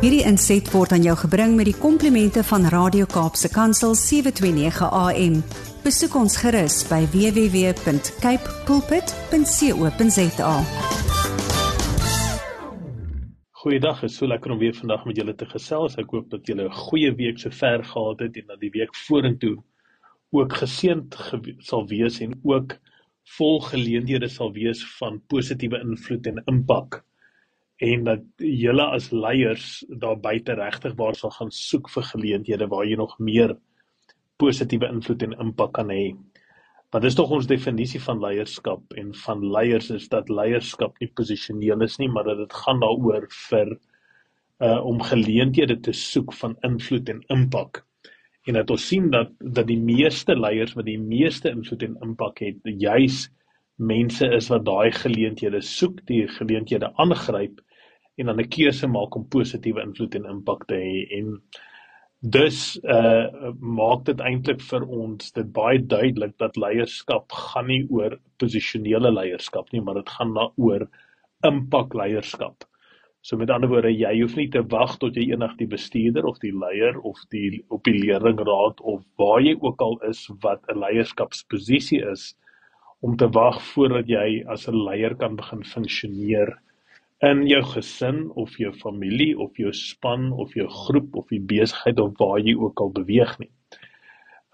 Hierdie inset word aan jou gebring met die komplimente van Radio Kaapse Kansel 729 AM. Besoek ons gerus by www.cape pulpit.co.za. Goeiedag, is so lekker om weer vandag met julle te gesels. Ek hoop dat julle 'n goeie week sover gehad het en dat die week vorentoe ook geseënd ge sal wees en ook vol geleenthede sal wees van positiewe invloed en impak en dat julle as leiers daar buite regtig waar sal gaan soek vir geleenthede waar jy nog meer positiewe invloed en impak kan hê. Want dis tog ons definisie van leierskap en van leiers is dat leierskap nie posisioneel is nie, maar dat dit gaan daaroor vir uh om geleenthede te soek van invloed en impak. En dat ons sien dat dat die meeste leiers wat die meeste invloed en impak het, juis mense is wat daai geleenthede soek, die geleenthede aangryp en dan 'n keuse maak om positiewe invloed en impak te hê en dus uh maak dit eintlik vir ons dit baie duidelik dat leierskap gaan nie oor posisionele leierskap nie maar dit gaan daaroor impak leierskap. So met ander woorde jy hoef nie te wag tot jy eendag die bestuurder of die leier of die op die leerlingraad of waar jy ook al is wat 'n leierskapsposisie is om te wag voordat jy as 'n leier kan begin funksioneer in jou gesin of jou familie of jou span of jou groep of die besigheid of waar jy ook al beweeg nie.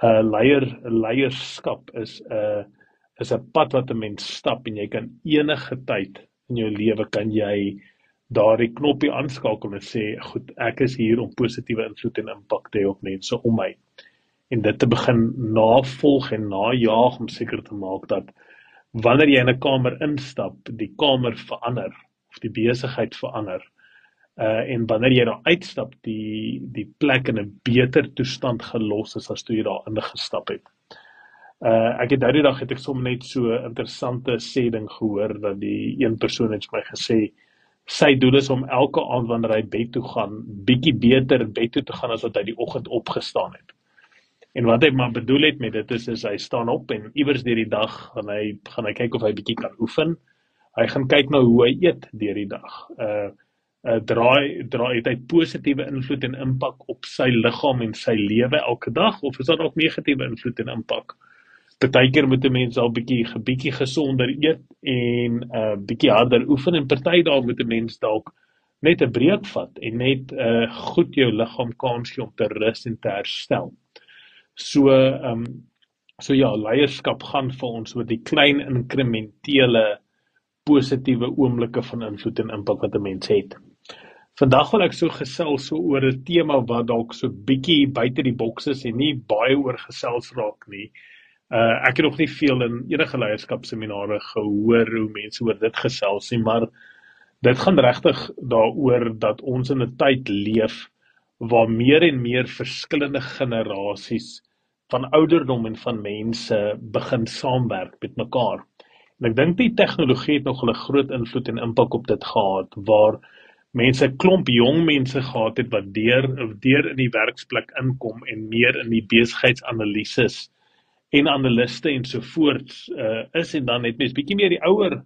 'n uh, Leier leierskap is 'n uh, is 'n pad wat 'n mens stap en jy kan enige tyd in jou lewe kan jy daardie knoppie aanskakel en sê goed ek is hier om positiewe invloed en impak te hê op mense om my en dit te begin navolg en najaag om seker te maak dat wanneer jy in 'n kamer instap die kamer verander of die besigheid verander. Uh en wanneer jy daar uitstap, die die plek in 'n beter toestand gelos is as toe jy daar ingestap het. Uh ek het daardie dag het ek sommer net so 'n interessante sêding gehoor dat die een persoon het my gesê sy doel is om elke aand wanneer hy bed toe gaan, bietjie beter bed toe te gaan as wat hy die oggend opgestaan het. En wat hy maar bedoel het met dit is is hy staan op en iewers deur die dag gaan hy gaan hy kyk of hy bietjie kan oefen. Uh Hy gaan kyk na hoe hy eet deur die dag. Uh uh draai draai het hy positiewe invloed en impak op sy liggaam en sy lewe elke dag of is daar ook negatiewe invloed en impak? Partykeer moet 'n mens al bietjie bietjie gesonder eet en uh bietjie harder oefen en party dae moet 'n mens dalk net 'n breek vat en net uh goed jou liggaam kans gee om te rus en te herstel. So ehm um, so ja, leierskap gaan vir ons oor die klein inkrementele positiewe oomblikke van invloed en impak wat 'n mens het. Vandag wil ek so gesels so oor 'n tema wat dalk so bietjie buite die boks is en nie baie oor gesels raak nie. Uh ek het nog nie veel in enige leierskapseminare gehoor hoe mense oor dit gesels nie, maar dit gaan regtig daaroor dat ons in 'n tyd leef waar meer en meer verskillende generasies van ouderdom en van mense begin saamwerk met mekaar. En ek dink die tegnologie het nog 'n groot invloed en impak op dit gehad waar mense klomp jong mense gehad het wat deur deur in die werksplek inkom en meer in die besigheidsanalises en analiste en so voort uh, is en dan het mens bietjie meer die ouer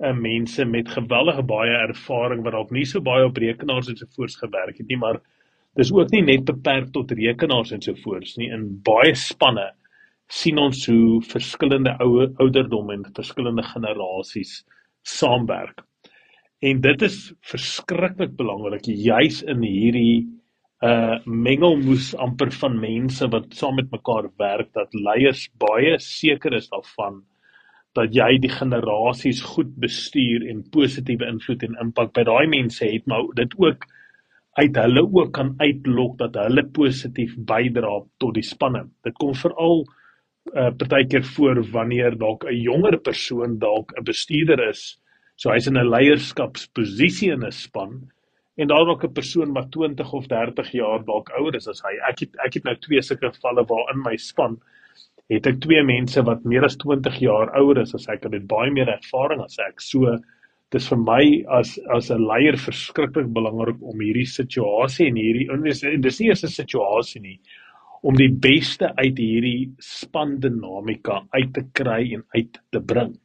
uh, mense met geweldige baie ervaring wat dalk nie so baie op rekenaars en so voorts gewerk het nie maar dis ook nie net beperk tot rekenaars en so voorts nie. In baie spanne sien ons hoe verskillende ouer ouderdomme en verskillende generasies saamwerk. En dit is verskriklik belangrik juis in hierdie uh mengelmoes amper van mense wat saam met mekaar werk dat leiers baie seker is daarvan dat jy die generasies goed bestuur en positiewe invloed en impak by daai mense het maar dit ook uit hulle ook kan uitlok dat hulle positief bydra tot die spanne. Dit kom veral uh, partykeer voor wanneer dalk 'n jonger persoon dalk 'n bestuurder is. So hy's in 'n leierskapsposisie in 'n span en daar dalk 'n persoon wat 20 of 30 jaar dalk ouer is as hy. Ek het ek het nou twee sulke gevalle waar in my span het ek twee mense wat meer as 20 jaar ouer is as ek en dit baie meer ervaring as ek. So dis vir my as as 'n leier verskriklik belangrik om hierdie situasie en hierdie dis nie eers 'n situasie nie om die beste uit hierdie spandinamika uit te kry en uit te bring.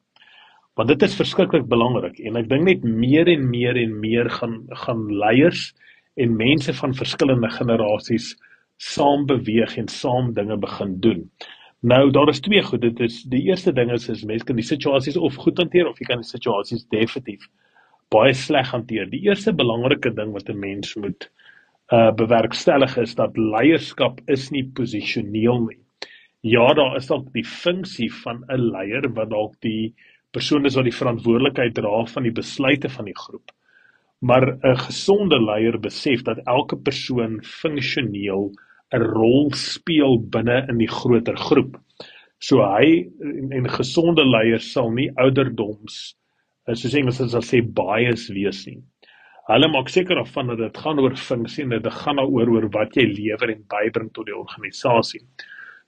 Want dit is verskriklik belangrik en ek dink net meer en meer en meer gaan gaan leiers en mense van verskillende generasies saam beweeg en saam dinge begin doen. Nou daar is twee goed. Dit is die eerste ding is is mense kan die situasies of goed hanteer of jy kan die situasies definitief baie sleg hanteer. Die eerste belangrike ding wat 'n mens moet uh bewerkstellig is dat leierskap is nie posisioneel nie. Ja, daar is dalk die funksie van 'n leier wat dalk die persoon is wat die verantwoordelikheid dra van die besluite van die groep. Maar 'n gesonde leier besef dat elke persoon funksioneel 'n rol speel binne in die groter groep. So hy en, en gesonde leiers sal nie ouderdoms eh, soos Engels sal sê bias wees nie. Hulle maak seker daarvan dat dit gaan oor funksie en dit gaan daaroor oor wat jy lewer en bybring tot die organisasie.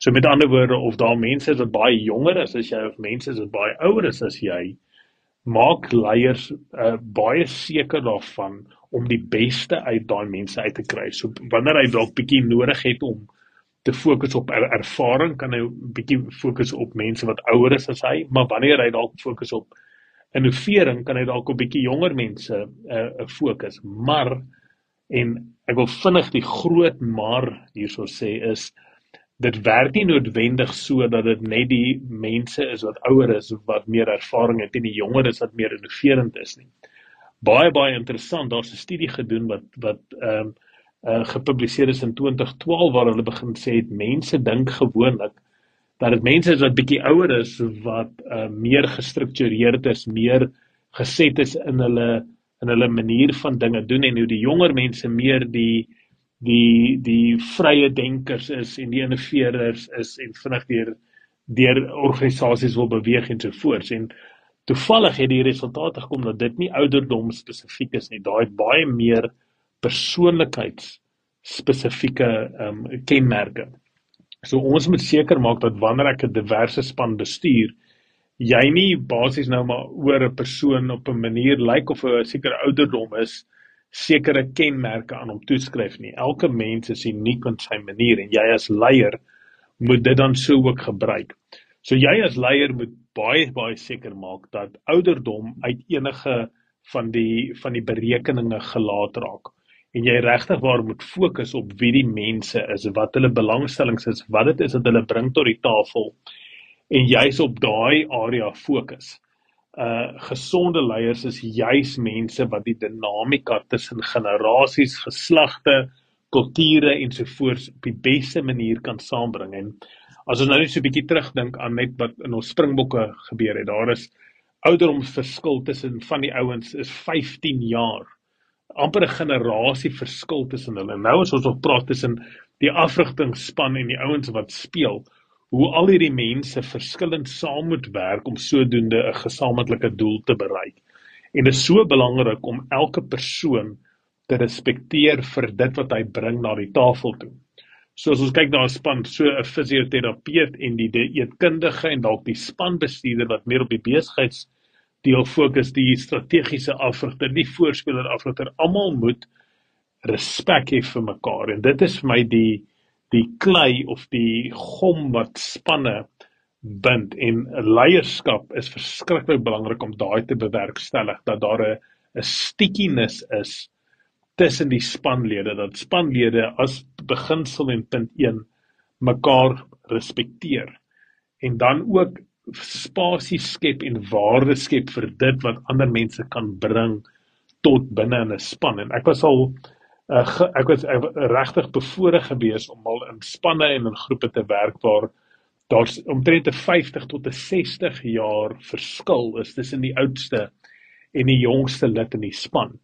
So met ander woorde of daar mense is wat baie jonger is as jy of mense is wat baie ouer is as jy, maak leiers uh, baie seker daarvan om die beste uit daai mense uit te kry. So wanneer hy dalk bietjie nodig het om te fokus op er ervaring, kan hy bietjie fokus op mense wat ouer is as hy, maar wanneer hy dalk fokus op innovering, kan hy dalk op bietjie jonger mense 'n uh, uh, fokus. Maar en ek wil vinnig die groot maar hierso sê is dit werk nie noodwendig so dat dit net die mense is wat ouer is of wat meer ervaring het en die jonger is wat meer innoverend is nie. Baie baie interessant, daar's 'n studie gedoen wat wat ehm um, uh, gepubliseer is in 2012 waar hulle begin sê het mense dink gewoonlik dat dit mense is wat bietjie ouer is wat uh, meer gestruktureerd is, meer geset is in hulle in hulle manier van dinge doen en hoe die jonger mense meer die die die vrye denkers is en die innoveerders is en vinnig deur deur organisasies wil beweeg en so voort. En toevallig het die resultate gekom dat dit nie ouderdom spesifiek is nie. Daai baie meer persoonlikheids spesifieke ehm um, kenmerke so ons moet seker maak dat wanneer ek 'n diverse span bestuur jy nie basies nou maar oor 'n persoon op 'n manier lyk like of 'n sekere ouderdom is sekere kenmerke aan hom toeskryf nie. Elke mens is uniek op sy manier en jy as leier moet dit dan so ook gebruik. So jy as leier moet baie baie seker maak dat ouderdom uit enige van die van die berekeninge gelaat raak en jy regtig waar moet fokus op wie die mense is, wat hulle belangstellings is, wat dit is wat hulle bring tot die tafel en jy's op daai area fokus uh gesonde leiers is juis mense wat die dinamika tussen generasies, geslagte, kulture ensovoorts op die beste manier kan saambring. En as ons nou net so 'n bietjie terugdink aan net wat in ons springbokke gebeur het, daar is ouderdomsverskil tussen van die ouens is 15 jaar. Amper 'n generasie verskil tussen hulle. Nou as ons op praat tussen die afrigtingspan en die ouens wat speel, hoe al hierdie mense verskillend saam moet werk om sodoende 'n gesamentlike doel te bereik. En dit is so belangrik om elke persoon te respekteer vir dit wat hy bring na die tafel toe. So as ons kyk na 'n span, so 'n fisioterapeut en die dieetkundige en dalk die spanbestuurder wat meer op die besigheids deel fokus, die strategiese afrigter, die voorspeler afrigter, almal moet respek hê vir mekaar en dit is vir my die die klei of die gom wat spanne bind en leierskap is verskriklik belangrik om daai te bewerkstellig dat daar 'n 'n stickiness is tussen die spanlede dat spanlede as beginsel en punt 1 mekaar respekteer. En dan ook spasie skep en waarde skep vir dit wat ander mense kan bring tot binne in 'n span en ek was al uh, ek was uh, regtig bevoorreg gewees om al in spanne en in groepe te werk waar daar's omtrent 'n 50 tot 'n 60 jaar verskil is tussen die oudste en die jongste lid in die span.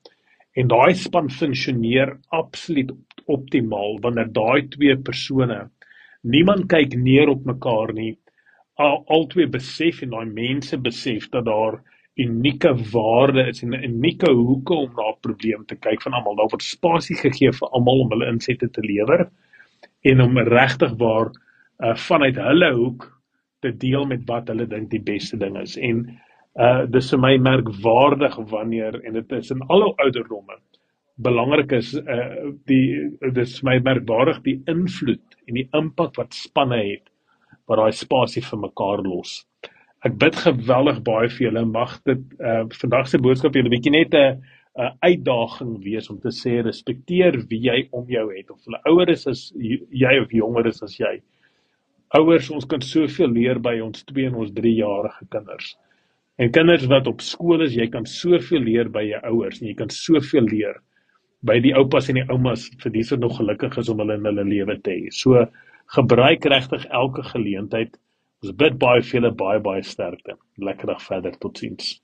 En daai span funksioneer absoluut optimaal wanneer daai twee persone niemand kyk neer op mekaar nie. Al albei besef en daai mense besef dat daar unieke waarde is en 'n unieke hoeke om na 'n probleem te kyk van almal. Daar word spasie gegee vir almal om hulle insette te lewer en om regtig waar uh, vanuit hulle hoek te deel met wat hulle dink die beste ding is. En uh dis vir my merkwaardig wanneer en dit is in alle ouderdomme belangrik is uh die dis my merkwaardig die invloed en die impak wat spanne het wat daai spasie vir mekaar los. Ek bid geweldig baie vir julle. Mag dit uh vandag se boodskap julle bietjie net 'n 'n uitdaging wees om te sê respekteer wie jy om jou het of hulle ouer is as jy of jonger is as jy. Ouers, ons kan soveel leer by ons 2 en ons 3 jarige kinders. En kinders wat op skool is, jy kan soveel leer by jou ouers en jy kan soveel leer by die oupas en die oumas vir dis wat nog gelukkig is om hulle in hulle lewe te hê. So gebruik regtig elke geleentheid. Ons bid baie vir julle baie baie sterkte. Lekker dag verder. Totsiens.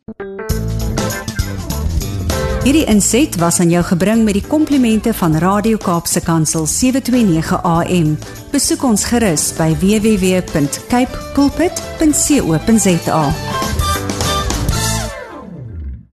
Hierdie inset was aan jou gebring met die komplimente van Radio Kaapse Kansel 729 AM. Besoek ons gerus by www.cape pulpit.co.za.